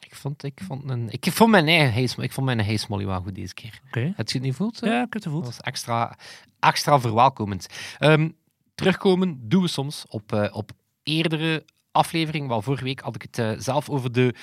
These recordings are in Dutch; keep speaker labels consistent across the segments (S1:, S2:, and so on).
S1: Ik vond, ik vond, een, ik vond mijn eigen hey, Sm- ik vond mijn wel goed deze keer.
S2: Oké.
S1: Heb je het niet voelt?
S2: Ja, ik heb het
S1: Dat was extra, extra verwelkomend. Ehm, terugkomen doen we soms op, eh, op eerdere afleveringen. Wel, vorige week had ik het eh, zelf over de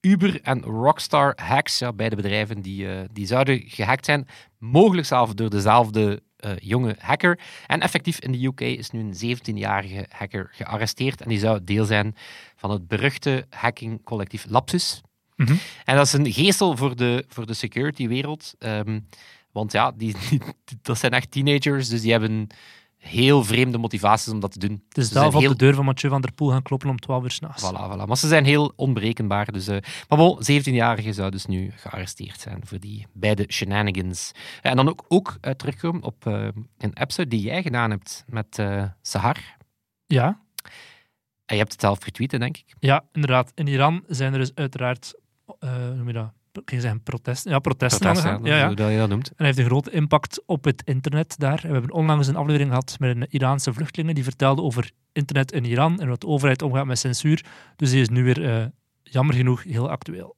S1: Uber en Rockstar hacks. Ja, beide bedrijven die, eh, die zouden gehackt zijn. Mogelijk zelf door dezelfde jonge hacker. En effectief in de UK is nu een 17-jarige hacker gearresteerd. En die zou deel zijn van het beruchte hackingcollectief Lapsus.
S2: Mhm.
S1: En dat is een geestel voor de, voor de security-wereld. Ehm, want ja, die, die- dat zijn echt teenagers, dus die hebben heel vreemde motivaties om dat te doen.
S2: Zelf op
S1: heel-
S2: de deur van Mathieu van der Poel gaan kloppen om 12 uur s'nachts.
S1: Voilà, voilà. Maar ze zijn heel onberekenbaar. Dus, eh, maar bon, 17-jarige zou dus nu gearresteerd zijn voor die beide shenanigans. Eh, En dan ook, ook eh, terugkomen op een episode die jij gedaan hebt met Sahar.
S2: Ja,
S1: En je hebt het zelf getweet, denk ik.
S2: ja, inderdaad. In Iran zijn er dus uiteraard, hoe noem je dat? Ik zeggen protesten. Ja, protesten. Ja, ja.
S1: Je dat noemt.
S2: En hij heeft een grote impact op het internet daar. We hebben onlangs een aflevering gehad met een Iraanse vluchtelingen die vertelde over internet in Iran en wat de overheid omgaat met censuur. Dus die is nu weer, eh, jammer genoeg, heel actueel.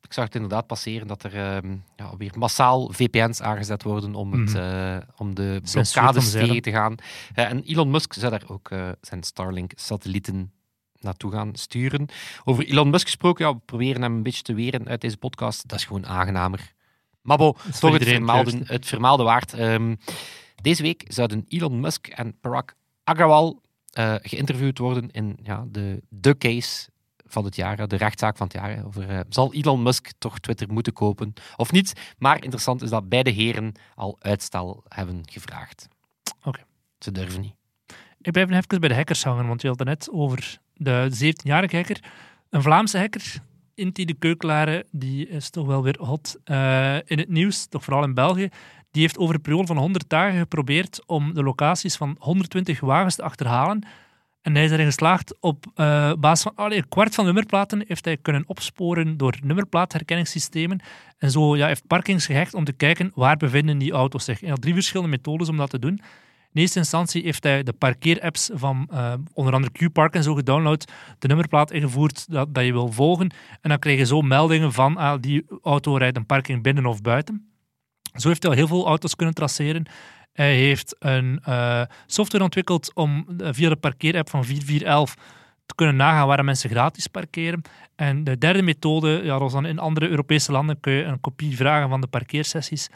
S1: Ik zag het inderdaad passeren dat er ehm, ja, weer massaal VPN's aangezet worden om, het,
S2: Mhm.
S1: eh, om de blokkades tegen te gaan. Eh, en Elon Musk zou daar ook zijn Starlink-satellieten naartoe gaan sturen. Over Elon Musk gesproken, ja, we proberen hem een beetje te weren uit deze podcast. Dat is gewoon aangenamer.
S2: Voor
S1: toch het vermaalde, het vermaalde waard. Ehm, deze week zouden Elon Musk en Parag Agrawal eh, geïnterviewd worden in ja, de, de case van het jaar, de rechtszaak van het jaar. Over, eh, zal Elon Musk toch Twitter moeten kopen of niet? Maar interessant is dat beide heren al uitstel hebben gevraagd.
S2: Oké.
S1: Ze durven niet.
S2: Ik blijf even bij de hackers hangen, want je had het net over de 17-jarige hacker. Een Vlaamse hacker, Inti de Keukelare, die is toch wel weer hot eh, in het nieuws, toch vooral in België. Die heeft over een periode van 100 dagen geprobeerd om de locaties van 120 wagens te achterhalen. En hij is erin geslaagd op eh, basis van allee, een kwart van nummerplaten heeft hij kunnen opsporen door nummerplaatherkenningssystemen. En zo ja, heeft parkings gehecht om te kijken waar bevinden die auto's zich. Hij had drie verschillende methodes om dat te doen. In eerste instantie heeft hij de parkeerapps van eh, onder andere Q-Park en zo gedownload, de nummerplaat ingevoerd dat, dat je wil volgen. En dan krijg je zo meldingen van ah, die auto rijdt een parking binnen of buiten. Zo heeft hij al heel veel auto's kunnen traceren. Hij heeft een eh, software ontwikkeld om eh, via de parkeerapp van 4411 te kunnen nagaan waar mensen gratis parkeren. En de derde methode, ja, dan in andere Europese landen kun je een kopie vragen van de parkeersessies.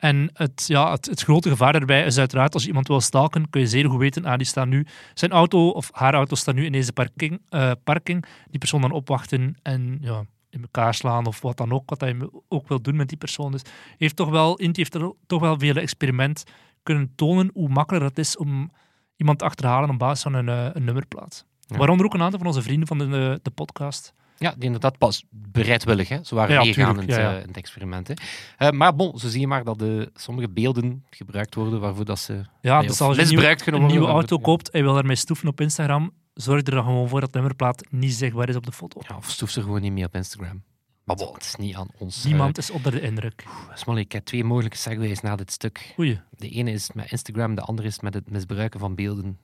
S2: En het, ja, het, het grote gevaar daarbij is uiteraard, als je iemand wil stalken, kun je zeer goed weten, ah, die staat nu, zijn auto of haar auto staat nu in deze parking, eh, parking. Die persoon dan opwachten en ja, in elkaar slaan of wat dan ook, wat hij ook wil doen met die persoon. Dus heeft toch wel, Inti heeft er toch wel het experiment kunnen tonen hoe makkelijk het is om iemand te achterhalen op basis van een, eh, een nummerplaat.
S1: Ja.
S2: Waaronder ook een aantal van onze vrienden van de, de podcast.
S1: Ja, die inderdaad pas bereidwillig. Hè. Ze waren
S2: Ja,
S1: in,
S2: ja.
S1: eh, in het experiment. Hè. Eh, maar bon, zo zie je maar dat de, sommige beelden gebruikt worden waarvoor dat ze
S2: Ja, dus als je een nieuwe,
S1: misbruikt
S2: een
S1: worden.
S2: nieuwe
S1: waarvoor-
S2: auto koopt en je wil daarmee stoeven op Instagram, zorg er dan gewoon voor dat de nummerplaat niet zichtbaar is op de foto.
S1: Ja, of stoef ze gewoon niet meer op Instagram. Maar bon, het is niet aan ons.
S2: Niemand is onder de indruk.
S1: Smolly, ik heb twee mogelijke segways na dit stuk.
S2: Oei,
S1: De ene is met Instagram, de andere is met het misbruiken van beelden.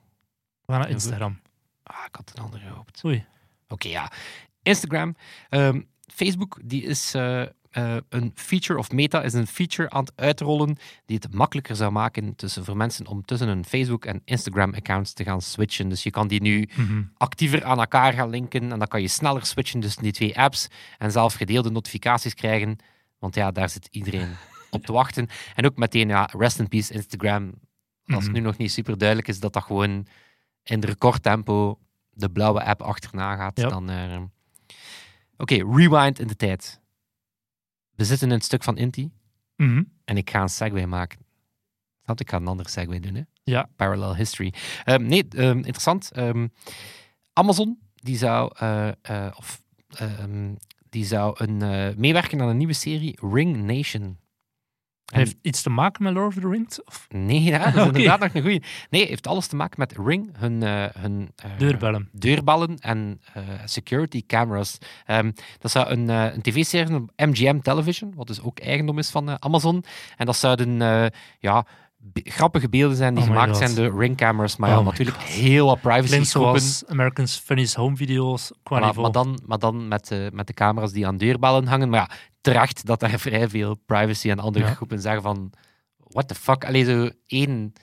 S2: we gaan naar Instagram.
S1: Ah, ik had een andere gehoopt.
S2: Oei.
S1: Oké, ja. Instagram. Ehm, Facebook, die is eh, eh, een feature, of Meta is een feature aan het uitrollen die het makkelijker zou maken tussen, voor mensen om tussen hun Facebook- en Instagram-accounts te gaan switchen. Dus je kan die nu
S2: Mhm.
S1: actiever aan elkaar gaan linken en dan kan je sneller switchen tussen die twee apps en zelf gedeelde notificaties krijgen. Want ja, daar zit iedereen op te wachten. En ook meteen, ja, rest in peace Instagram. Als het
S2: Mhm.
S1: nu nog niet super duidelijk is dat dat gewoon in recordtempo de blauwe app achterna gaat, dan... eh, Oké, rewind in de tijd. We zitten in een stuk van Inti
S2: Mhm.
S1: en ik ga een segue maken. Snap je? Ik ga een andere segue doen, hè?
S2: Ja.
S1: Parallel history. Ehm, nee, ehm, interessant. Ehm, Amazon, die zou, eh, eh, of, die zou een, eh, meewerken aan een nieuwe serie, Ring Nation.
S2: Hij heeft iets te maken met Lord of the Rings? Of
S1: Nee, ja, dat is inderdaad nog een goeie. Nee, heeft alles te maken met Ring, hun, eh, hun eh,
S2: deurbellen?
S1: deurballen en eh, security cameras. Ehm, dat zou een, een tv-serie op MGM Television, wat dus ook eigendom is van Amazon. En dat zouden ja, be- grappige beelden zijn die
S2: Oh
S1: gemaakt zijn door Ring-cameras, maar
S2: Oh
S1: ja, natuurlijk
S2: God.
S1: heel wat privacy
S2: zoals Americans Funniest Home Video's qua
S1: maar dan, maar dan met, de, met de camera's die aan deurballen hangen. Maar ja, terecht dat daar vrij veel privacy en andere
S2: Ja.
S1: groepen zeggen van... What the fuck? Alleen zo één...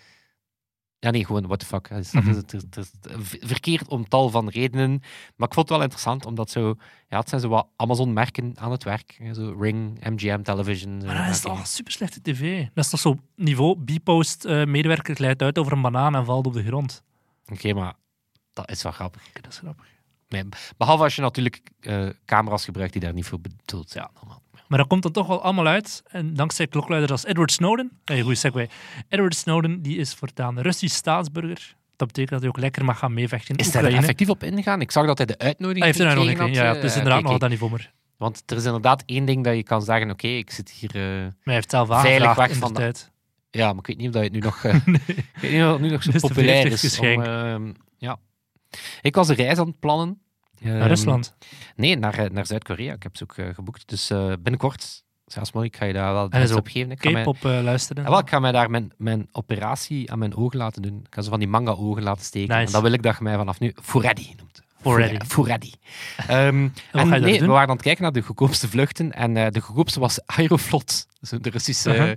S1: Ja, nee, gewoon what the fuck. Het is,
S2: Mhm.
S1: het v- verkeerd om tal van redenen. Maar ik vond het wel interessant, omdat zo... Ja, het zijn zo wat Amazon-merken aan het werk. Zo Ring, MGM Television.
S2: Maar dat is toch super slechte tv. Dat is toch zo niveau B-post eh, medewerker glijdt uit over een banaan en valt op de grond.
S1: Oké, maar dat is wel grappig.
S2: Dat is grappig.
S1: Nee, behalve als je natuurlijk eh, camera's gebruikt die daar niet voor bedoeld zijn. allemaal.
S2: Maar dat komt dan toch wel allemaal uit. En dankzij klokluiders als Edward Snowden. Hey, goeie segue. Edward Snowden die is voortaan Russisch staatsburger. Dat betekent dat hij ook lekker mag gaan meevechten
S1: Is hij er
S2: Oekraïne.
S1: effectief op ingegaan? Ik zag dat hij de uitnodiging
S2: Hij heeft een uitnodiging.
S1: had,
S2: Ja, het is
S1: eh,
S2: inderdaad nog dat niveau maar.
S1: Want er is inderdaad één ding dat je kan zeggen, oké, ik zit hier... eh,
S2: Maar hij heeft zelf
S1: Veilig weg van de-
S2: tijd.
S1: ja, maar ik weet niet of dat het nu nog, eh, ik weet niet of het nu nog zo
S2: de
S1: populair
S2: 40ste
S1: is. Om, ehm, ja. Ik was een reis aan het plannen.
S2: Naar
S1: Ehm,
S2: Rusland.
S1: Nee, naar, eh, naar Zuid-Korea. Ik heb ze ook eh, geboekt. Dus eh, binnenkort, zelfs mooi, ik ga je daar wel
S2: En
S1: iets
S2: zo
S1: op geven. Ik ga, mij,
S2: K-pop luisteren.
S1: Ja, wel, ik ga mij daar mijn, mijn operatie aan mijn ogen laten doen. Ik ga ze van die manga-ogen laten steken.
S2: Nice.
S1: En dat wil ik dat je mij vanaf nu Furedi noemt.
S2: Furedi.
S1: Ehm,
S2: En
S1: nee,
S2: doen?
S1: we waren aan het kijken naar de goedkoopste vluchten. En eh, de goedkoopste was Aeroflot. Dus de Russische...
S2: Uh-huh.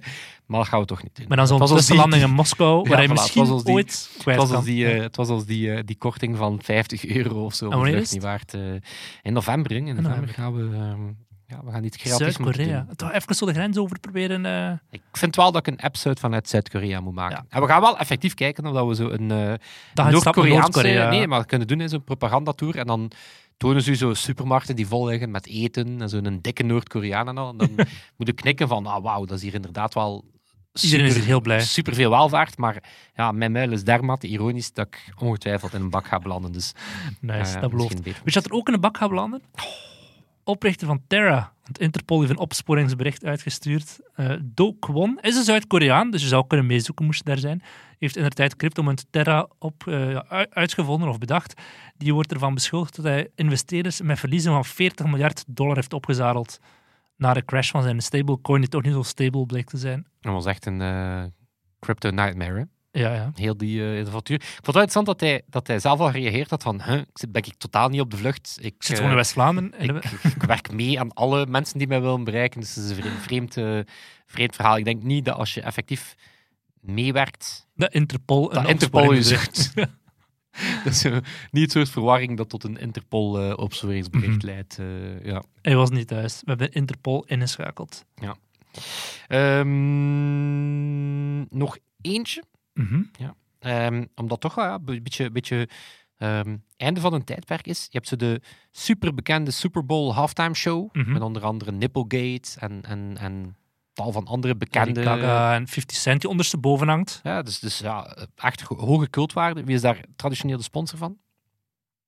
S1: Maar dat gaan we toch niet doen.
S2: Maar dan zo'n
S1: Het die-
S2: tussenlanding in Moskou,
S1: Ja,
S2: waar hij
S1: voilà, het
S2: misschien
S1: was die-
S2: ooit
S1: Het
S2: kwijt
S1: was, als die, eh, het was als die, eh, die korting van 50 euro of zo.
S2: is
S1: niet waard. eh, in november, in november
S2: november.
S1: gaan we... ehm, ja, we gaan iets creatiefs moeten
S2: Zuid-Korea. Toch even zo de grens over proberen. eh,
S1: Ik vind wel dat ik een episode vanuit Zuid-Korea moet maken.
S2: Ja.
S1: En we gaan wel effectief kijken of dat we zo een eh
S2: dat gaat stappen
S1: Noord-Koreaanse...
S2: Noord-Korea.
S1: nee, maar we kunnen doen is een propagandatour en dan tonen ze u zo supermarkten die vol liggen met eten en zo'n dikke Noord-Koreaan en al. En dan moet ik knikken van, ah, wauw, dat is hier inderdaad wel
S2: Iedereen is
S1: super,
S2: heel blij.
S1: super veel welvaart, maar ja, mijn muil is dermate ironisch dat ik ongetwijfeld in een bak ga belanden. Dus
S2: Nice,
S1: eh,
S2: dat belooft. Weet je dat er ook in de bak gaat belanden? Oprichter van Terra. Want Interpol heeft een opsporingsbericht uitgestuurd. Eh Do Kwon is een Zuid-Koreaan, dus je zou kunnen meezoeken moest daar zijn. Heeft in de tijd cryptomunt Terra op, eh, uitgevonden of bedacht. Die wordt ervan beschuldigd dat hij investeerders met verliezen van 40 miljard dollar heeft opgezadeld. Na de crash van zijn stablecoin, die toch niet zo stable bleek te zijn.
S1: Dat was echt een eh, crypto nightmare, hè?
S2: Ja, ja.
S1: heel die eh avontuur. Ik vond het wel interessant dat hij, dat hij zelf al gereageerd had van, huh, ben ik totaal niet op de vlucht. Ik,
S2: Ik zit
S1: eh,
S2: gewoon in West-Vlaanderen. en
S1: ik, ik werk mee aan alle mensen die mij willen bereiken. Dus het is een vreemd, vreemd, eh, vreemd verhaal. Ik denk niet dat als je effectief meewerkt,
S2: De Interpol.
S1: dat
S2: een
S1: Interpol je dat is eh, niet het soort verwarring dat tot een Interpol-opsporingsbericht
S2: Mhm.
S1: leidt. ja.
S2: Hij was niet thuis. We hebben Interpol ingeschakeld.
S1: Ehm, nog eentje.
S2: Mhm.
S1: Ehm, omdat toch wel ja, een beetje, beetje ehm, einde van een tijdperk is. Je hebt zo de superbekende Super Bowl halftime show.
S2: Mhm.
S1: Met onder andere Nipplegate en, en, en tal van andere bekende.
S2: En 50 Cent die ondersteboven hangt.
S1: Ja, dus, dus ja, echt ho- hoge cultwaarde. Wie is daar traditioneel de sponsor van?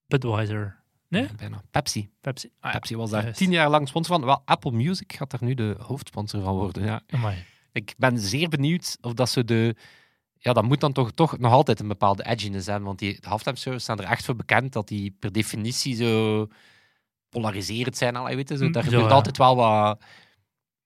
S2: Budweiser. Nee?
S1: Ja, bijna. Pepsi.
S2: Pepsi. Ah, ja.
S1: Pepsi was daar
S2: juist.
S1: tien jaar lang sponsor van. Wel, Apple Music gaat daar nu de hoofdsponsor van worden. Ja.
S2: Amai.
S1: Ik ben zeer benieuwd of dat ze de. Ja, dat moet dan toch, toch nog altijd een bepaalde edginess zijn. Want die halftime shows staan er echt voor bekend dat die per definitie zo polariserend zijn. Al, weet je, zo.
S2: Mm,
S1: Daar gebeurt
S2: ja.
S1: altijd wel wat.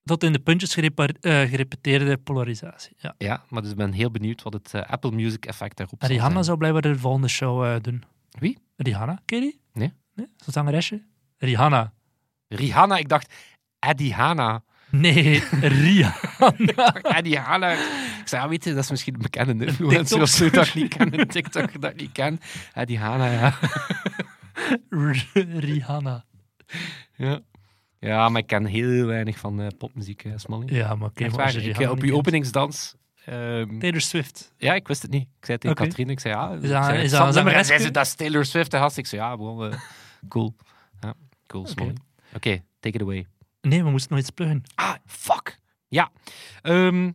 S2: Dat in de puntjes eh, gerepeteerde polarisatie. Ja.
S1: Ja, maar dus ik ben heel benieuwd wat het eh, Apple Music effect daarop zal
S2: Rihanna
S1: zijn.
S2: zou blijkbaar de volgende show eh, doen.
S1: Wie?
S2: Rihanna, ken je die?
S1: Nee.
S2: Nee? Dat zangeresje? Rihanna.
S1: Rihanna, ik dacht Eddie Hanna.
S2: Nee, Rihanna.
S1: Eddie Hanna. Ik zei, ja, weet je, dat is misschien een bekende influencer of zo dat ik niet ken. Een TikTok dat ik niet ken. Eddie Hanna, ja.
S2: Rihanna.
S1: ja. Ja, maar ik ken heel weinig van eh, popmuziek, Smolly.
S2: Ja, maar oké.
S1: Ik, eh, op je openingsdans. ehm,
S2: Taylor Swift.
S1: ja, ik wist het niet. Ik zei tegen
S2: Oké.
S1: Katrien, ik zei ja.
S2: Is dat-
S1: zei,
S2: is dat een
S1: zei ze, dat is Taylor Swift. En gast, ik zei ja, cool. Ja, cool. Oké, take it away.
S2: Nee, we moesten nog iets pluggen.
S1: Ah, fuck. Ja. Ehm,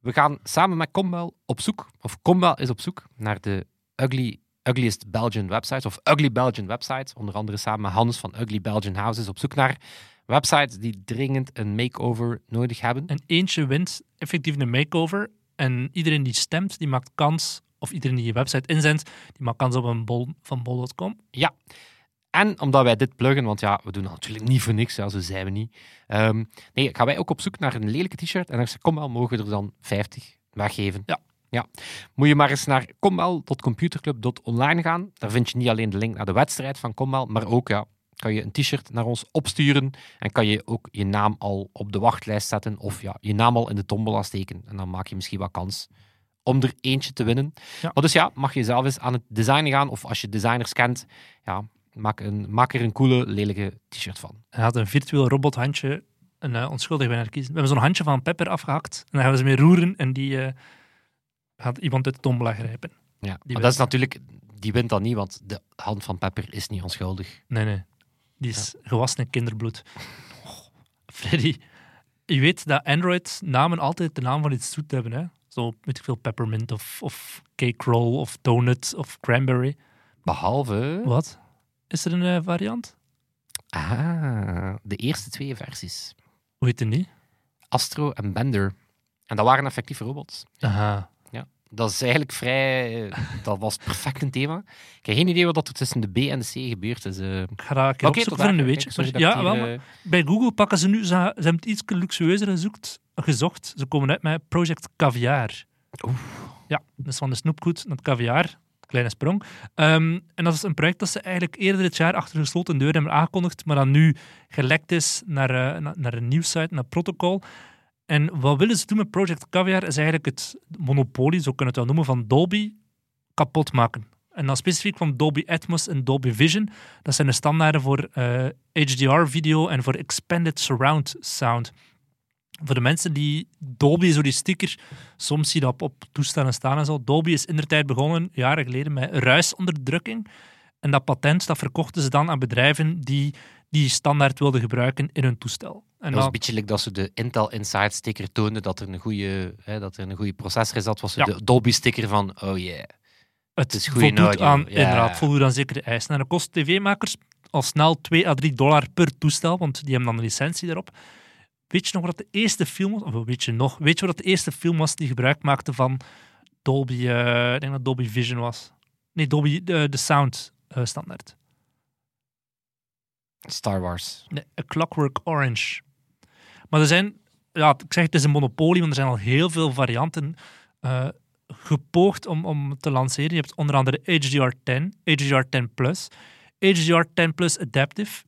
S1: we gaan samen met Combel op zoek, of Combel is op zoek naar de ugly, ugliest Belgian websites, of Ugly Belgian websites. Onder andere samen met Hans van Ugly Belgian Houses op zoek naar websites die dringend een makeover nodig hebben.
S2: En eentje wint effectief een makeover. En iedereen die stemt, die maakt kans, of iedereen die je website inzendt, die maakt kans op een bol van bol.com.
S1: Ja. En omdat wij dit pluggen, want ja, we doen dat natuurlijk niet voor niks, zo zijn we niet. Ehm, nee, gaan wij ook op zoek naar een lelijke t-shirt. En als ze kom wel, mogen we er dan 50 weggeven.
S2: Ja.
S1: ja. Moet je maar eens naar komwel.computerclub.online gaan. Daar vind je niet alleen de link naar de wedstrijd van Komwel, maar ook ja, kan je een t-shirt naar ons opsturen en kan je ook je naam al op de wachtlijst zetten of ja, je naam al in de tombola steken. En dan maak je misschien wat kans om er eentje te winnen.
S2: Ja.
S1: Maar dus ja, mag je zelf eens aan het designen gaan of als je designers kent, ja, maak, een, maak er een coole, lelijke t-shirt van.
S2: Hij had een virtueel robothandje, een uh, onschuldig bijna kiezen. We hebben zo'n handje van Pepper afgehakt en dan gaan we ze mee roeren en die eh, gaat iemand uit de tombola grijpen.
S1: Ja,
S2: Die
S1: maar dat is natuurlijk, die wint dan niet, want de hand van Pepper is niet onschuldig.
S2: Nee, nee. Die is gewassen in kinderbloed. Oh, Freddy, je weet dat Android namen altijd de naam van iets zoet hebben. Hè? Zo, weet ik veel, peppermint of, of cake roll of donut of cranberry.
S1: Behalve
S2: Wat? Is er een eh, variant?
S1: ah, de eerste twee versies.
S2: Hoe heet die?
S1: Astro en Bender. En dat waren effectief robots.
S2: Aha.
S1: Dat is eigenlijk vrij... eh, Dat was perfect een thema. Ik heb geen idee wat er tussen de B en de C gebeurd is. eh.
S2: Ik ga dat opzoeken
S1: tot
S2: voor een weetje.
S1: Sorry dat ik
S2: ja,
S1: hier,
S2: wel, maar
S1: eh,
S2: bij Google pakken ze nu, ze, ze hebben het iets luxueuzer gezocht, gezocht. Ze komen uit met Project Caviar. Ja, dus van de snoepgoed naar het caviar. Kleine sprong. Ehm, en dat is een project dat ze eigenlijk eerder dit jaar achter gesloten deuren hebben aangekondigd, maar dat nu gelekt is naar, eh, na- naar een nieuwssite, naar Protocol. En wat willen ze doen met Project Caviar is eigenlijk het monopolie, zo kunnen we het wel noemen, van Dolby kapot maken. En dan specifiek van Dolby Atmos en Dolby Vision. Dat zijn de standaarden voor eh, HDR-video en voor Expanded Surround Sound. Voor de mensen die Dolby, zo die sticker, soms zie je dat op, toestellen staan en zo. Dolby is in der tijd begonnen, jaren geleden, met ruisonderdrukking. En dat patent dat verkochten ze dan aan bedrijven die die standaard wilden gebruiken in hun toestel. En
S1: Dat was een beetje like dat ze de Intel Inside sticker toonden dat er een goede, hè, dat er een goede processor is. Dat was
S2: Ja.
S1: de Dolby sticker van, oh yeah.
S2: het
S1: is audio,
S2: aan,
S1: ja.
S2: inderdaad, voldoet aan zekere eisen. En dat kost tv-makers al snel 2 à 3 dollar per toestel, want die hebben dan een licentie daarop. Weet je nog wat de eerste film was? Of weet je nog? Weet je wat de eerste film was die gebruik maakte van Dolby, eh, ik denk dat Dolby Vision was. Nee, Dolby, de, de sound eh, standaard.
S1: Star Wars.
S2: Nee, A Clockwork Orange. Maar er zijn, ja, ik zeg het is een monopolie, want er zijn al heel veel varianten eh, gepoogd om, om te lanceren. Je hebt onder andere HDR10, HDR10 Plus, HDR10 Plus Adaptive,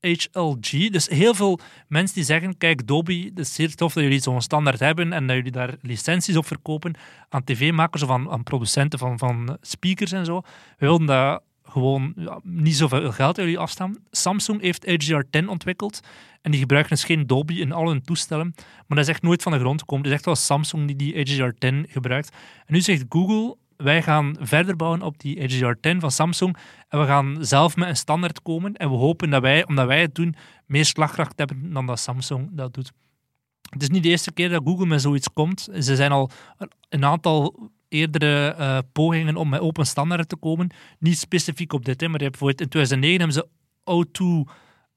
S2: HLG. Dus heel veel mensen die zeggen, kijk Dolby, het is zeer tof dat jullie zo'n standaard hebben en dat jullie daar licenties op verkopen aan tv-makers of aan, producenten van, van speakers en zo. We wilden dat gewoon ja, niet zoveel geld aan jullie afstaan. Samsung heeft HDR10 ontwikkeld en die gebruiken dus geen Dolby in al hun toestellen, maar dat is echt nooit van de grond gekomen. Het is echt wel Samsung die die HDR10 gebruikt. En nu zegt Google, wij gaan verder bouwen op die HDR10 van Samsung en we gaan zelf met een standaard komen en we hopen dat wij, omdat wij het doen, meer slagkracht hebben dan dat Samsung dat doet. Het is niet de eerste keer dat Google met zoiets komt. Ze zijn al een- aantal eerdere eh, pogingen om met open standaarden te komen. Niet specifiek op dit, maar bijvoorbeeld in 2009 hebben ze O2,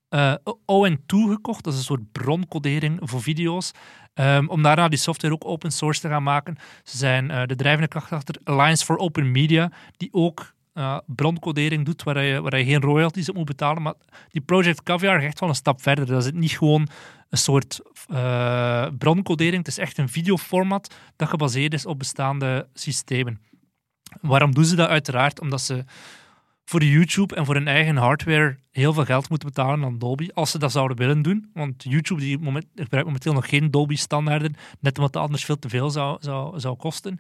S2: eh, ON2 gekocht. Dat is een soort broncodering voor video's. Ehm, om daarna die software ook open source te gaan maken. Ze zijn eh, de drijvende kracht achter Alliance for Open Media, die ook eh, broncodering doet, waar je, je geen royalties op moet betalen. Maar die Project Caviar gaat echt wel een stap verder. Dat is niet gewoon een soort broncodering. Het is echt een videoformat dat gebaseerd is op bestaande systemen. Waarom doen ze dat? Uiteraard omdat ze voor YouTube en voor hun eigen hardware heel veel geld moeten betalen aan Dolby, als ze dat zouden willen doen. Want YouTube die moment, gebruikt momenteel nog geen Dolby-standaarden, net omdat het anders veel te veel zou, zou, zou kosten.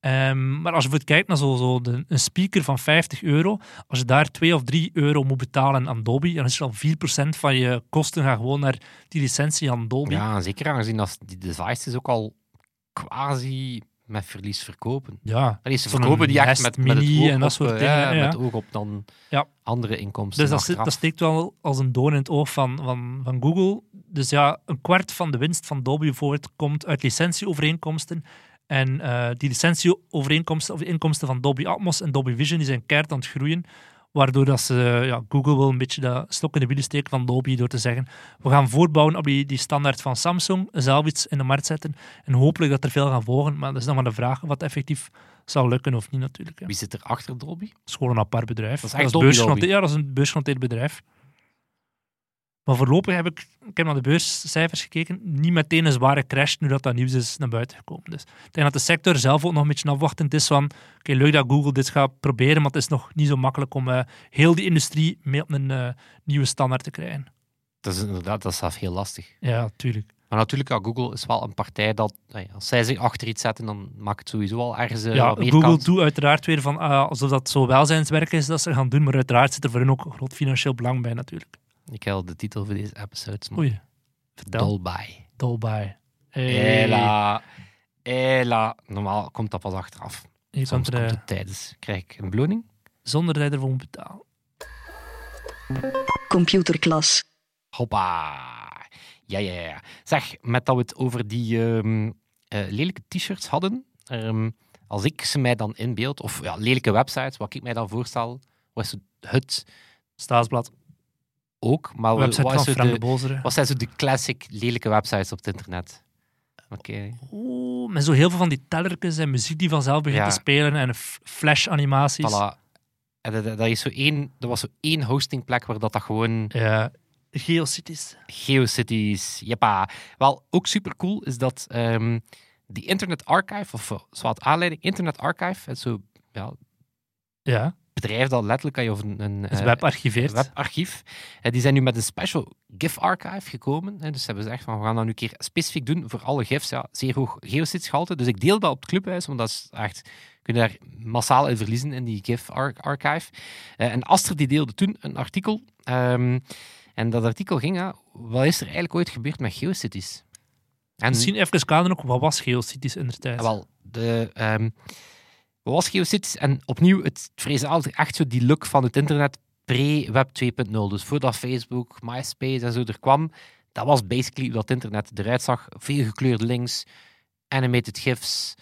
S2: Ehm, maar als je bijvoorbeeld kijkt naar zo, zo de, een speaker van 50 euro, als je daar 2 of 3 euro moet betalen aan Dolby, dan is er al 4% van je kosten gaan gewoon naar die licentie aan Dolby.
S1: Ja, zeker aangezien dat die devices ook al quasi met verlies verkopen.
S2: Ja,
S1: Allee, ze verkopen die echt met, met het
S2: Mini
S1: oog
S2: en dat soort
S1: eh,
S2: dingen,
S1: ja,
S2: ja.
S1: met oog op dan
S2: Ja.
S1: andere inkomsten
S2: Dus dat, zit- dat steekt wel als een doorn in het oog van, van, van Google. Dus ja, een kwart van de winst van Dolby bijvoorbeeld komt uit licentieovereenkomsten. En eh, die licentieovereenkomsten of de inkomsten van Dolby Atmos en Dolby Vision die zijn keihard aan het groeien. Waardoor dat ze, ja, Google wil een beetje dat stok in de wielen steken van Dolby door te zeggen we gaan voortbouwen op die, die standaard van Samsung, zelf iets in de markt zetten en hopelijk dat er veel gaan volgen. Maar dat is dan maar de vraag wat effectief zal lukken of niet natuurlijk.
S1: Wie zit er achter Dolby?
S2: Het is gewoon een apart bedrijf.
S1: Dat is echt
S2: is
S1: Dolby
S2: beursgenoteerd-
S1: Dolby.
S2: Ja, dat is een beursgenoteerd bedrijf. Maar voorlopig heb ik, ik heb naar de beurscijfers gekeken, niet meteen een zware crash nu dat dat nieuws is naar buiten gekomen. Dus ik denk dat de sector zelf ook nog een beetje afwachtend is van, oké, leuk dat Google dit gaat proberen, maar het is nog niet zo makkelijk om eh, heel die industrie mee op een eh, nieuwe standaard te krijgen.
S1: Dat is inderdaad, dat is zelf heel lastig.
S2: Ja, tuurlijk.
S1: Maar natuurlijk, ja, Google is wel een partij dat, als zij zich achter iets zetten, dan maakt het sowieso al ergens eh,
S2: ja,
S1: meer
S2: Google
S1: kans.
S2: doet uiteraard weer van, alsof dat zo welzijnswerk is dat ze gaan doen, maar uiteraard zit er voor hen ook een groot financieel belang bij natuurlijk.
S1: Ik heb de titel voor deze episode. maar
S2: Oei, vertel.
S1: Dolby.
S2: Dolby. Hey.
S1: Hela. Hela. Normaal komt dat pas achteraf.
S2: Je
S1: Soms
S2: kan er,
S1: komt
S2: eh,
S1: het tijdens. Krijg ik een beloning?
S2: zonder dat je ervoor moet betalen.
S3: Computerklas.
S1: Hoppa. Ja, ja, ja. Zeg, met dat we het over die ehm, eh, lelijke t-shirts hadden, ehm, als ik ze mij dan inbeeld, of ja, lelijke websites, wat ik mij dan voorstel, was het
S2: Staatsblad.
S1: Ook, maar
S2: website
S1: wat,
S2: van Frank de
S1: wat zijn zo de classic lelijke websites op het internet? Oké.
S2: Oeh, met zo heel veel van die tellertjes en muziek die vanzelf begint
S1: Ja.
S2: te spelen en flash-animaties.
S1: Voilà. En dat, is zo één, er was zo één hostingplek waar dat, dat gewoon
S2: Ja, Geocities.
S1: GeoCities, jeppa. Wel, ook super cool is dat ehm die Internet Archive, of eh, zwart aanleiding, Internet Archive, het zo ja,
S2: Ja,
S1: bedrijf dat letterlijk kan je of een, een
S2: is
S1: eh,
S2: webarchiveerd.
S1: webarchief. Eh, die zijn nu met een special GIF archive gekomen. Dus ze hebben gezegd van we gaan dat nu een keer specifiek doen voor alle GIFs. Ja, zeer hoog GeoCities gehalte. Dus ik deel dat op het clubhuis, want dat is echt kun je daar massaal in verliezen in die GIF ar- archive. Eh, en Aster die deelde toen een artikel. ehm, en dat artikel ging, ja, wat is er eigenlijk ooit gebeurd met GeoCities? En
S2: Misschien even kaderen ook, wat was Geocities in de tijd?
S1: ja, wel, de, ehm, was GeoCities? En opnieuw, het vrezen altijd echt zo die look van het internet pre-web 2.0. Dus voordat Facebook, MySpace en zo er kwam, dat was basically hoe dat internet eruit zag. Veel gekleurde links, animated gifs,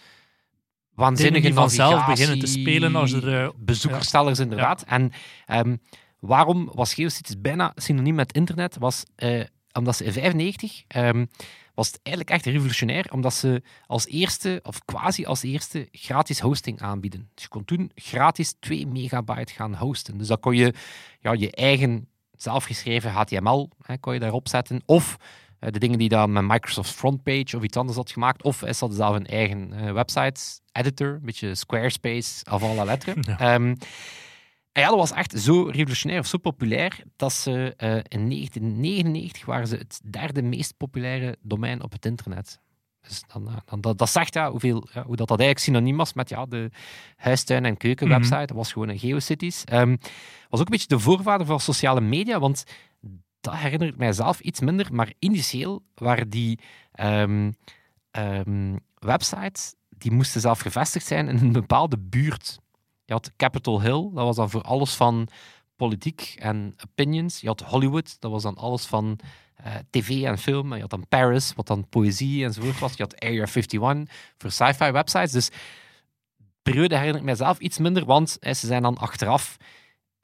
S1: waanzinnige
S2: die vanzelf
S1: navigatie,
S2: beginnen te spelen als er... eh,
S1: bezoekerstellers inderdaad. En ehm, waarom was GeoCities bijna synoniem met internet? Was eh, omdat ze in 95 ehm, was het eigenlijk echt revolutionair, omdat ze als eerste, of quasi als eerste, gratis hosting aanbieden. Dus je kon toen gratis 2 megabyte gaan hosten. Dus dan kon je ja, je eigen zelfgeschreven HTML hè, kon je daarop zetten, of eh, de dingen die dan met Microsoft Frontpage of iets anders had gemaakt, of is dat zelf een eigen eh, website editor, een beetje Squarespace, af alle letteren.
S2: Ja.
S1: Ehm, ja, dat was echt zo revolutionair of zo populair dat ze eh, in 1999 waren ze het derde meest populaire domein op het internet. Dus dan, eh, dan, dat, dat zegt ja, hoeveel, ja, hoe dat, dat eigenlijk synoniem was met ja, de huistuin- en keukenwebsite. Dat was gewoon een GeoCities. Ehm was ook een beetje de voorvader van sociale media, want dat herinnert mij zelf iets minder, maar initieel waren die ehm, ehm, websites, die moesten zelf gevestigd zijn in een bepaalde buurt. Je had Capitol Hill, dat was dan voor alles van politiek en opinions. Je had Hollywood, dat was dan alles van eh, tv en film. En je had dan Paris, wat dan poëzie enzovoort was. Je had Area 51 voor sci-fi websites. Dus periode herinner ik mijzelf iets minder, want eh, ze zijn dan achteraf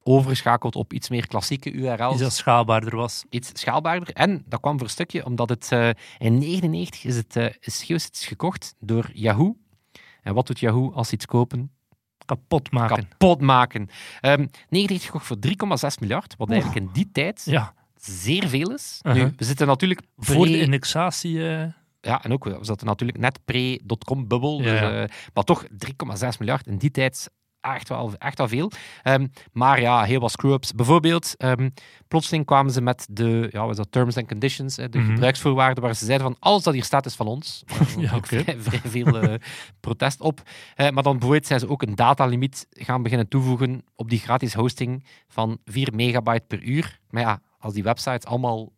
S1: overgeschakeld op iets meer klassieke URL's
S2: Iets dat schaalbaarder was.
S1: iets schaalbaarder. En dat kwam voor een stukje omdat het eh, in 99 is het eh, is gekocht door Yahoo. En wat doet Yahoo als ze iets kopen?
S2: Kapot maken.
S1: Kapot maken. Ehm 99 gekocht voor 3,6 miljard, wat eigenlijk in die tijd
S2: Ja,
S1: zeer veel is.
S2: Uh-huh.
S1: Nu, we zitten natuurlijk
S2: voor de
S1: pre-
S2: indexatie... eh,
S1: ja, en ook, we zaten natuurlijk net pre-dotcom-bubbel.
S2: Ja,
S1: dus,
S2: ja.
S1: eh, maar toch, 3,6 miljard in die tijd echt wel, echt wel veel. Ehm, maar ja, heel wat screw-ups. Bijvoorbeeld, ehm, plotseling kwamen ze met de ja, wat is dat, terms and conditions, de
S2: Mhm.
S1: gebruiksvoorwaarden, waar ze zeiden van alles dat hier staat is van ons. Was
S2: Ja, oké.
S1: vrij, vrij veel eh, protest op. Eh, maar dan bijvoorbeeld zijn ze ook een datalimiet gaan beginnen toevoegen op die gratis hosting van 4 megabyte per uur. Maar ja, als die websites allemaal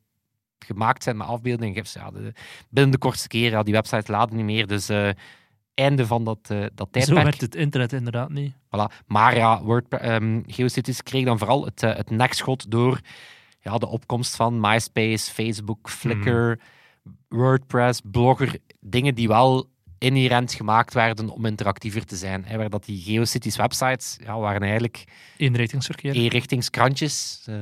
S1: gemaakt zijn met afbeeldingen, ja, de, binnen de kortste keer, ja, die websites laden niet meer. Dus eh, einde van dat, eh, dat
S2: zo
S1: tijdperk.
S2: werd het internet inderdaad niet.
S1: Voilà. Maar ja, Word, ehm, GeoCities kreeg dan vooral het, eh, het nekschot door ja, de opkomst van MySpace, Facebook, Flickr, WordPress, Blogger. Dingen die wel inherent gemaakt werden om interactiever te zijn. Hè, waar dat die GeoCities websites ja, waren eigenlijk
S2: Eenrichtingsverkeer.
S1: eenrichtingskrantjes. eh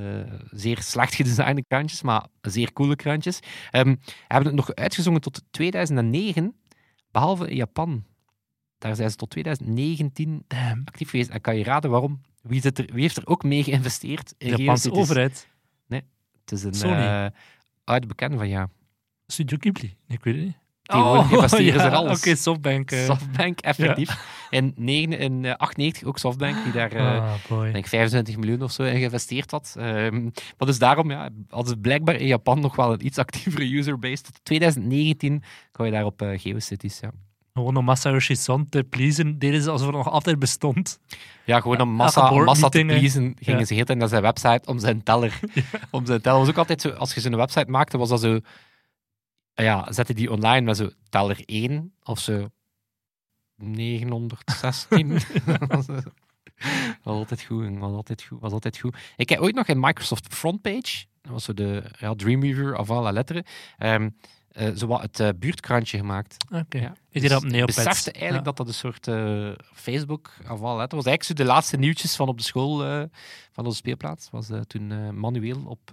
S1: zeer slecht gedesignde krantjes, maar zeer coole krantjes. Ehm hebben het nog uitgezongen tot 2009, behalve in Japan. Daar zijn ze tot 2019
S2: Damn.
S1: actief geweest. En kan je raden waarom? Wie, zit er, wie heeft er ook mee geïnvesteerd in
S2: De Japanse overheid.
S1: Het is een
S2: Sony.
S1: oude bekende van ja.
S2: Studio Ghibli. Ik weet het niet.
S1: Tegenwoordig investeren ze
S2: ja,
S1: alles.
S2: Oké, Softbank. eh.
S1: Softbank, effectief. In, negen, in eh, 98 ook Softbank, die daar eh,
S2: ah,
S1: denk 25 miljoen of zo in geïnvesteerd had. Ehm, maar dus daarom ja, hadden ze blijkbaar in Japan nog wel een iets actievere userbase. Tot 2019 kon je daar op eh, GeoCities. Ja.
S2: Gewoon om Masayoshi Son te pleasen, deden ze alsof er nog altijd bestond.
S1: Ja, gewoon om massa, massa te pleasen, gingen
S2: Ja.
S1: ze heel naar zijn website om zijn teller. Om zijn teller. was ook altijd zo, als je zo'n website maakte, was dat zo... Ja, zette die online met zo teller 1 of zo 916. was altijd goed, was altijd goed, was altijd goed. Ik heb ooit nog in Microsoft Frontpage, dat was zo de ja, Dreamweaver of alle letteren, eh, zo wat het eh, buurtkrantje gemaakt.
S2: Oké.
S1: Ja.
S2: Ik deed dat op
S1: Dus
S2: Neopets.
S1: Ik besefte eigenlijk dat dat een soort eh, Facebook of al letter was. Eigenlijk zo de laatste nieuwtjes van op de school van onze speelplaats. Was toen manueel op,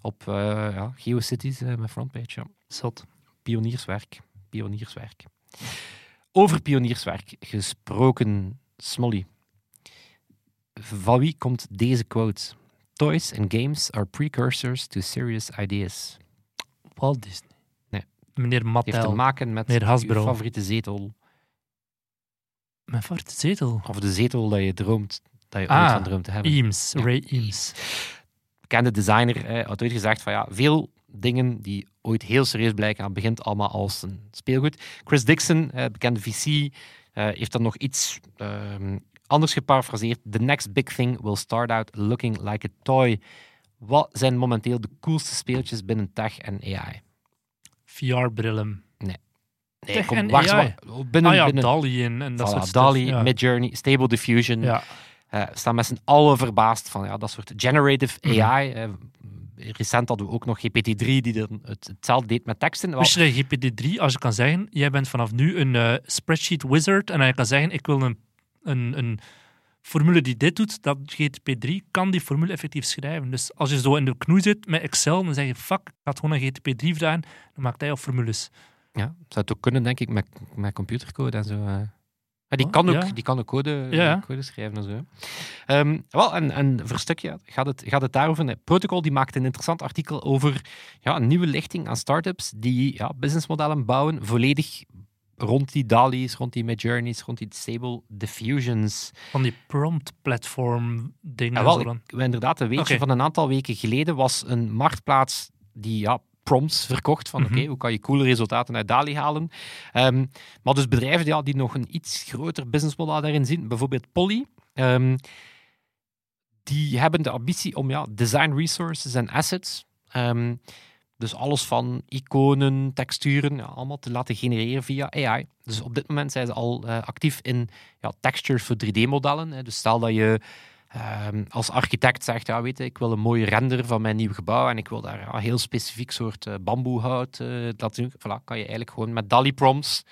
S1: op eh, ja, GeoCities eh, met frontpage. Ja.
S2: Zot.
S1: Pionierswerk. Pionierswerk. Over pionierswerk gesproken, Smolly. Van wie komt deze quote? Toys and games are precursors to serious ideas.
S2: Walt Disney.
S1: Nee.
S2: Meneer
S1: Het heeft te
S2: Mattel.
S1: maken met
S2: Hasbro.
S1: favoriete zetel.
S2: Mijn favoriete zetel.
S1: Of de zetel dat je droomt, dat je ooit
S2: Ah,
S1: van droomt te hebben.
S2: Eames.
S1: Ja.
S2: Ray Eames.
S1: Bekende designer eh, had ooit gezegd van ja, veel dingen die ooit heel serieus blijken, het begint allemaal als een speelgoed. Chris Dixon, eh, bekende VC, eh, heeft dan nog iets ehm, anders geparafraseerd. The next big thing will start out looking like a toy. Wat zijn momenteel de coolste speeltjes binnen tech en AI?
S2: VR-brillen.
S1: Nee,
S2: Tech
S1: kom,
S2: en
S1: waar-
S2: AI?
S1: waar- binnen,
S2: ah ja,
S1: binnen
S2: DALI en, en dat
S1: voilà,
S2: soort.
S1: DALI,
S2: Ja.
S1: Midjourney, Stable Diffusion.
S2: Ja.
S1: We staan met z'n allen verbaasd van ja, dat soort generative
S2: Mhm.
S1: AI. eh, recent hadden we ook nog GPT-3 die dan het, hetzelfde deed met teksten. Wel,
S2: Wist je dat GPT-3, als je kan zeggen, jij bent vanaf nu een eh, spreadsheet wizard en je kan zeggen, ik wil een, een, een formule die dit doet, dat GTP3 kan die formule effectief schrijven. Dus als je zo in de knoei zit met Excel, dan zeg je, fuck, ik ga het gewoon aan GTP3 vragen, dan maakt hij al formules.
S1: ja, zou het ook kunnen, denk ik, met, met computercode en zo. Eh. Ja, die,
S2: Oh,
S1: kan ook,
S2: ja.
S1: die kan ook code,
S2: Ja.
S1: code schrijven en zo. Ehm, wel, en, en voor een stukje gaat het, gaat het daarover. Protocol die maakt een interessant artikel over ja, een nieuwe lichting aan startups die ja, businessmodellen bouwen volledig rond die DALI's, rond die Midjourneys, rond die Stable Diffusions.
S2: Van die prompt-platform dingen.
S1: Ja,
S2: en
S1: wel, ik, inderdaad, een weetje van een aantal weken geleden was een marktplaats die ja, prompts verkocht van
S2: Mhm.
S1: oké, hoe kan je coole resultaten uit DALI halen. Ehm, maar dus bedrijven ja, die nog een iets groter businessmodel daarin zien, bijvoorbeeld Polly, ehm, die hebben de ambitie om ja, design resources en assets, ehm, dus alles van iconen, texturen, ja, allemaal te laten genereren via AI. Dus op dit moment zijn ze al eh, actief in ja, textures voor 3D-modellen. hè. Dus stel dat je Ehm, als architect zegt, ja, weet je, ik wil een mooie render van mijn nieuw gebouw en ik wil daar ja, heel specifiek soort eh, bamboehout eh, laten doen. Voilà, kan je eigenlijk gewoon met DALI prompts,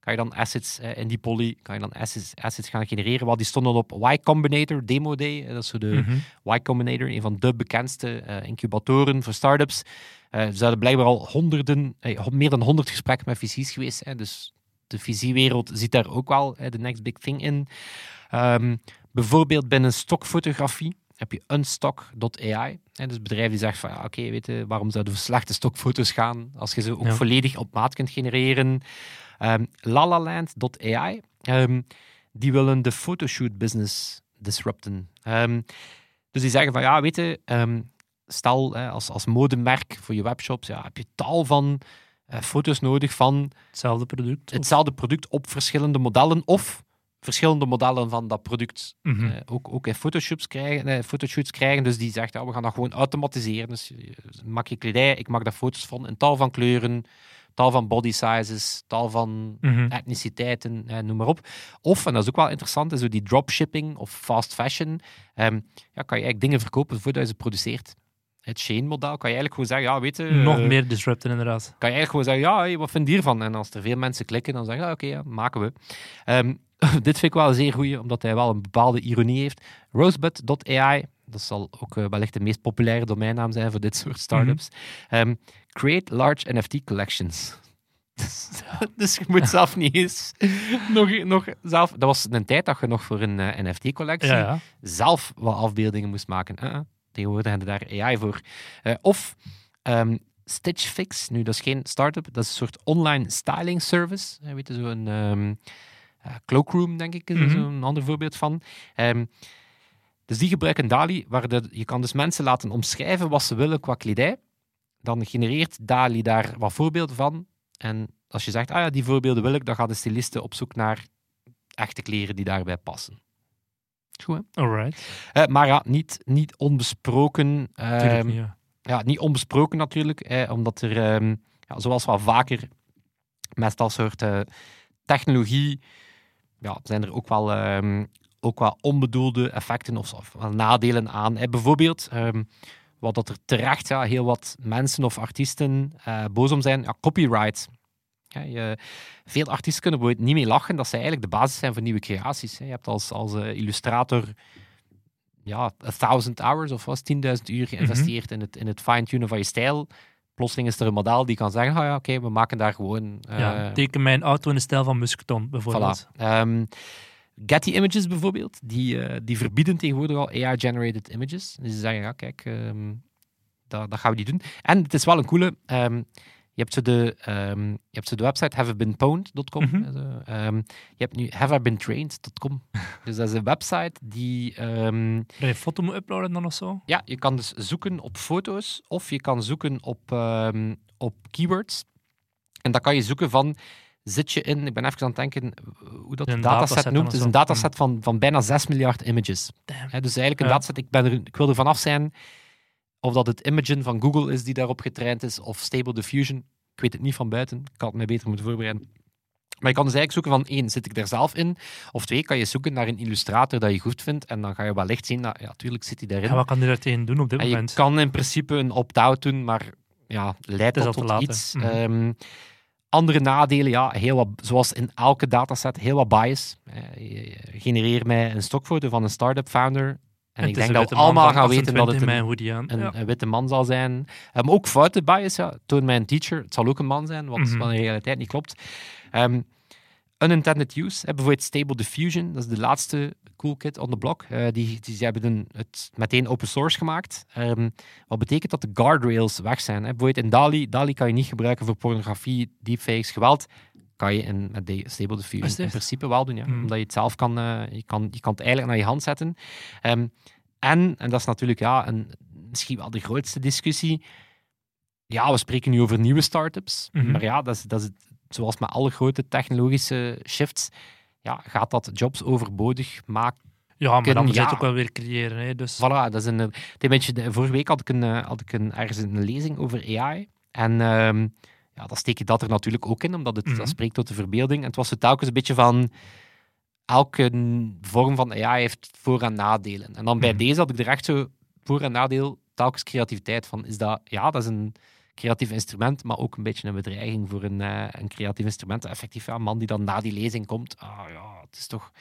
S1: kan je dan assets eh, in die poly, kan je dan assets, assets gaan genereren. Wat die stonden op Y Combinator Demo Day. Dat is zo de
S2: Mhm.
S1: Y Combinator, een van de bekendste incubatoren voor startups. Er zouden blijkbaar al honderden, meer dan honderd gesprekken met VC's geweest zijn. Dus de VC-wereld ziet daar ook wel de next big thing in. Ehm, bijvoorbeeld binnen stokfotografie heb je unstock.ai. Dus bedrijf die zegt van, ja, oké, weet je, waarom zouden we slechte stokfoto's gaan als je ze ook
S2: Ja.
S1: volledig op maat kunt genereren. Ehm lalaland.ai. Ehm, die willen de photoshoot business disrupten. Ehm, dus die zeggen van, ja, weet je, stel hè, als, als modemerk voor je webshops, ja, heb je tal van eh, foto's nodig van
S2: Hetzelfde product.
S1: hetzelfde product op verschillende modellen of verschillende modellen van dat product
S2: Mhm.
S1: eh, ook, ook in Photoshoots krijgen, eh, fotoshoots krijgen. Dus die zegt, ja, we gaan dat gewoon automatiseren. Dus je- maak je kledij, ik maak daar foto's van in tal van kleuren, tal van body sizes, tal van
S2: Mhm.
S1: etniciteiten, eh, noem maar op. Of, en dat is ook wel interessant, is zo die dropshipping of fast fashion. Ehm, ja, kan je eigenlijk dingen verkopen voordat je ze produceert. het Shane-model, kan je eigenlijk gewoon zeggen, ja, weet je...
S2: Nog
S1: eh,
S2: meer disrupten, inderdaad.
S1: kan je eigenlijk gewoon zeggen, ja, hey, wat vind je hiervan? En als er veel mensen klikken, dan zeggen ze, ah, oké, ja, maken we. Ehm, dit vind ik wel een zeer goeie, omdat hij wel een bepaalde ironie heeft. Rosebud.ai, dat zal ook eh, wellicht de meest populaire domeinnaam zijn voor dit soort startups. Ehm, create large NFT collections. dus je moet zelf niet eens nog, nog zelf... Dat was een tijd dat je nog voor een eh, NFT-collectie
S2: Ja, ja.
S1: zelf wat afbeeldingen moest maken. Uh-uh. Tegenwoordig hebben daar AI voor. Of ehm, Stitch Fix. Nu, dat is geen start-up. Dat is een soort online styling service. Je weet je, zo'n eh, Cloakroom, denk ik, is er
S2: Mhm.
S1: ander voorbeeld van. Ehm, dus die gebruiken DALI, waar de, je kan dus mensen laten omschrijven wat ze willen qua kledij. Dan genereert DALI daar wat voorbeelden van. En als je zegt, ah ja, die voorbeelden wil ik, dan gaat de styliste op zoek naar echte kleren die daarbij passen. Goed, hè?
S2: Alright.
S1: Eh, maar ja, niet, niet onbesproken. Ehm,
S2: niet, ja.
S1: ja, niet onbesproken natuurlijk, eh, omdat er, ehm, ja, zoals wel vaker met dat soort eh, technologie, ja, zijn er ook wel, ehm, ook wel onbedoelde effecten of, of wel nadelen aan. Eh, bijvoorbeeld, ehm, wat dat er terecht ja, heel wat mensen of artiesten eh, boos om zijn, ja, copyright. Ja, je, veel artiesten kunnen bijvoorbeeld niet mee lachen dat zij eigenlijk de basis zijn voor nieuwe creaties. hè. Je hebt als, als eh, illustrator ja, 1000 hours of was 10.000 uur geïnvesteerd in het, in het fine-tunen van je stijl. Plotseling is er een model die kan zeggen, ah ja, oké, we maken daar gewoon... eh,
S2: ja. Teken mijn auto in de stijl van Musketon, bijvoorbeeld.
S1: Voilà. Ehm, Getty Images bijvoorbeeld, die, eh, die verbieden tegenwoordig al AI-generated images. Dus ze zeggen, ja, kijk, ehm, dat, dat gaan we niet doen. En het is wel een coole... ehm, je hebt zo de, ehm, je hebt zo de website haveibeenpwned.com.
S2: Mhm.
S1: Eh, ehm, je hebt nu haveibeentrained.com. dus dat is een website die...
S2: Dat je foto moet uploaden dan of zo.
S1: ja, je kan dus zoeken op foto's of je kan zoeken op, op keywords. En dan kan je zoeken van, zit je in, ik ben even aan het denken eh, hoe dat
S2: Een
S1: de dataset noemt. Het is een dataset van, van bijna 6 miljard images. Dus eigenlijk een dataset, ik, ben er, ik wil er vanaf zijn of dat het Imagen van Google is die daarop getraind is, of Stable Diffusion. Ik weet het niet van buiten, ik had het mij beter moeten voorbereiden. Maar je kan dus eigenlijk zoeken van één, zit ik er zelf in? Of twee, kan je zoeken naar een illustrator dat je goed vindt en dan ga je wellicht zien dat, ja, tuurlijk zit hij daarin.
S2: Ja, wat kan je daar tegen doen op dit
S1: En je
S2: moment?
S1: kan in principe een opt-out doen, maar ja, leidt dat tot iets.
S2: Mhm.
S1: Ehm, andere nadelen, ja, heel wat, zoals in elke dataset, heel wat bias. Eh, genereer mij een stokfoto van een start-up founder. En, ik denk dat we allemaal gaan weten dat
S2: 28
S1: het een,
S2: Ja.
S1: witte man zal zijn. Ehm, ook foute bias, ja. Toon mij een teacher, het zal ook een man zijn, wat
S2: Mhm.
S1: van de realiteit niet klopt. Ehm, unintended use, hè, bijvoorbeeld Stable Diffusion, dat is de laatste cool kid on the block. Eh, die, die, ze hebben een, het meteen open source gemaakt. Ehm, wat betekent dat de guardrails weg zijn. Hè. Bijvoorbeeld in DALI, DALI kan je niet gebruiken voor pornografie, deepfakes, geweld. Kan je in, met de Stable Diffusion in principe wel doen, ja.
S2: Mhm.
S1: omdat je het zelf kan, eh, je kan, je kan het eigenlijk naar je hand zetten. Ehm, en, en dat is natuurlijk ja, een, misschien wel de grootste discussie. Ja, we spreken nu over nieuwe start-ups.
S2: Mhm.
S1: Maar ja, dat is, dat is het- zoals met alle grote technologische shifts. Ja, gaat dat jobs overbodig maken?
S2: Ja, maar dan moet je
S1: Ja.
S2: het ook wel weer creëren. Hè? Dus
S1: Voilà, dat is een, een beetje, de- vorige week had ik, een, eh, had ik een, ergens een lezing over AI. En ehm, ja, dan steek je dat er natuurlijk ook in, omdat het
S2: Mhm.
S1: dat spreekt tot de verbeelding. En het was zo telkens een beetje van... Elke vorm van AI heeft voor- en nadelen. En dan bij
S2: Mhm.
S1: deze had ik er echt zo voor- en nadeel telkens creativiteit van. Is dat... Ja, dat is een creatief instrument, maar ook een beetje een bedreiging voor een, eh, een creatief instrument. Effectief, ja, een man die dan na die lezing komt. Ah ja, het is toch...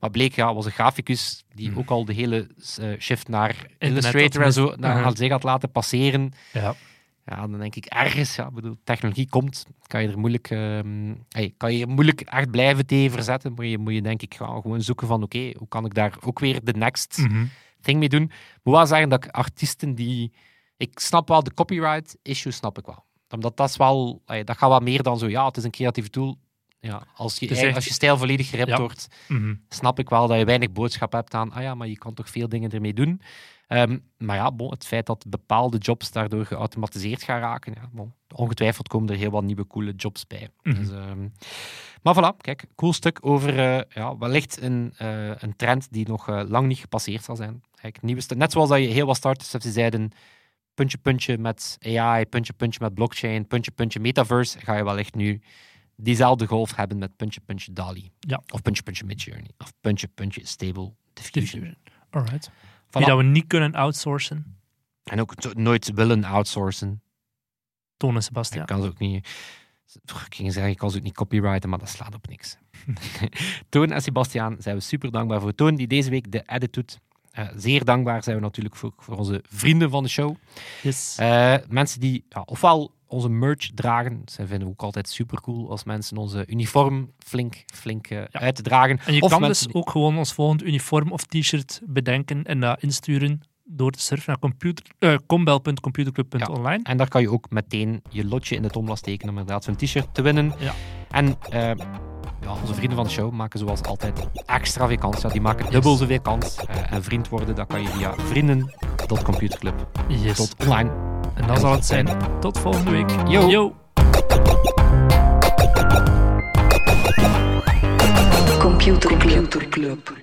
S1: Maar bleek, ja, was een graficus die
S2: Mhm.
S1: ook al de hele eh, shift naar Illustrator en zo naar,
S2: Mhm.
S1: zich had laten passeren.
S2: ja.
S1: Ja, dan denk ik ergens, ja, bedoel, technologie komt, kan je er moeilijk, ehm, hey, kan je moeilijk echt blijven tegen verzetten. Maar je moet je denk ik gewoon gewoon zoeken van, oké, hoe kan ik daar ook weer de next
S2: Mhm.
S1: thing mee doen. Ik moet wel zeggen dat ik artiesten die... Ik snap wel de copyright issue, snap ik wel. Omdat dat is wel... hey, dat gaat wel meer dan zo, ja, het is een creatieve tool. Ja, als, je,
S2: echt-
S1: als je stijl volledig geript
S2: Ja.
S1: wordt,
S2: Mhm.
S1: snap ik wel dat je weinig boodschap hebt aan, ah ja, maar je kan toch veel dingen ermee doen. Ehm, maar ja, bon, het feit dat bepaalde jobs daardoor geautomatiseerd gaan raken, ja, bon, ongetwijfeld komen er heel wat nieuwe coole jobs bij.
S2: Mhm.
S1: Dus, ehm, maar voilà, kijk, cool stuk over eh, ja, wellicht een, eh, een trend die nog eh, lang niet gepasseerd zal zijn. Kijk, nieuwe sta- net zoals dat je heel wat starters hebt die zeiden, puntje, puntje met AI, puntje, puntje met blockchain, puntje, puntje metaverse, ga je wellicht nu diezelfde golf hebben met puntje, puntje DALI.
S2: Ja.
S1: Of puntje, puntje Midjourney. Of puntje, puntje Stable Diffusion.
S2: Diffusion. Alright.
S1: Voilà.
S2: Die dat we niet kunnen outsourcen.
S1: En ook nooit willen outsourcen.
S2: Toon en
S1: Ik
S2: Sebastian.
S1: kan ze ook niet... Ik ging zeggen, ik kan ze ook niet copyrighten, maar dat slaat op niks. Toon en Sebastiaan zijn we super dankbaar voor. Toon die deze week de edit doet. Eh, zeer dankbaar zijn we natuurlijk voor, voor onze vrienden van de show.
S2: Yes.
S1: Eh, mensen die ja, ofwel onze merch dragen. Zij vinden we ook altijd super cool als mensen onze uniform flink, flink eh, uitdragen.
S2: en je
S1: of
S2: kan dus ook gewoon ons volgend uniform of t-shirt bedenken en dat insturen door te surfen naar computer, eh, combel.computerclub.online.
S1: En daar kan je ook meteen je lotje in de tomla steken om inderdaad zo'n t-shirt te winnen.
S2: Ja.
S1: En eh, ja, onze vrienden van de show maken zoals altijd extra veel kans. Ja, die maken dubbel zoveel kans. Eh, en vriend worden, dat kan je via vrienden.computerclub.online.
S2: Yes. En dan zal het zijn. Tot volgende week.
S1: Yo.
S2: Yo.
S3: Computer Club.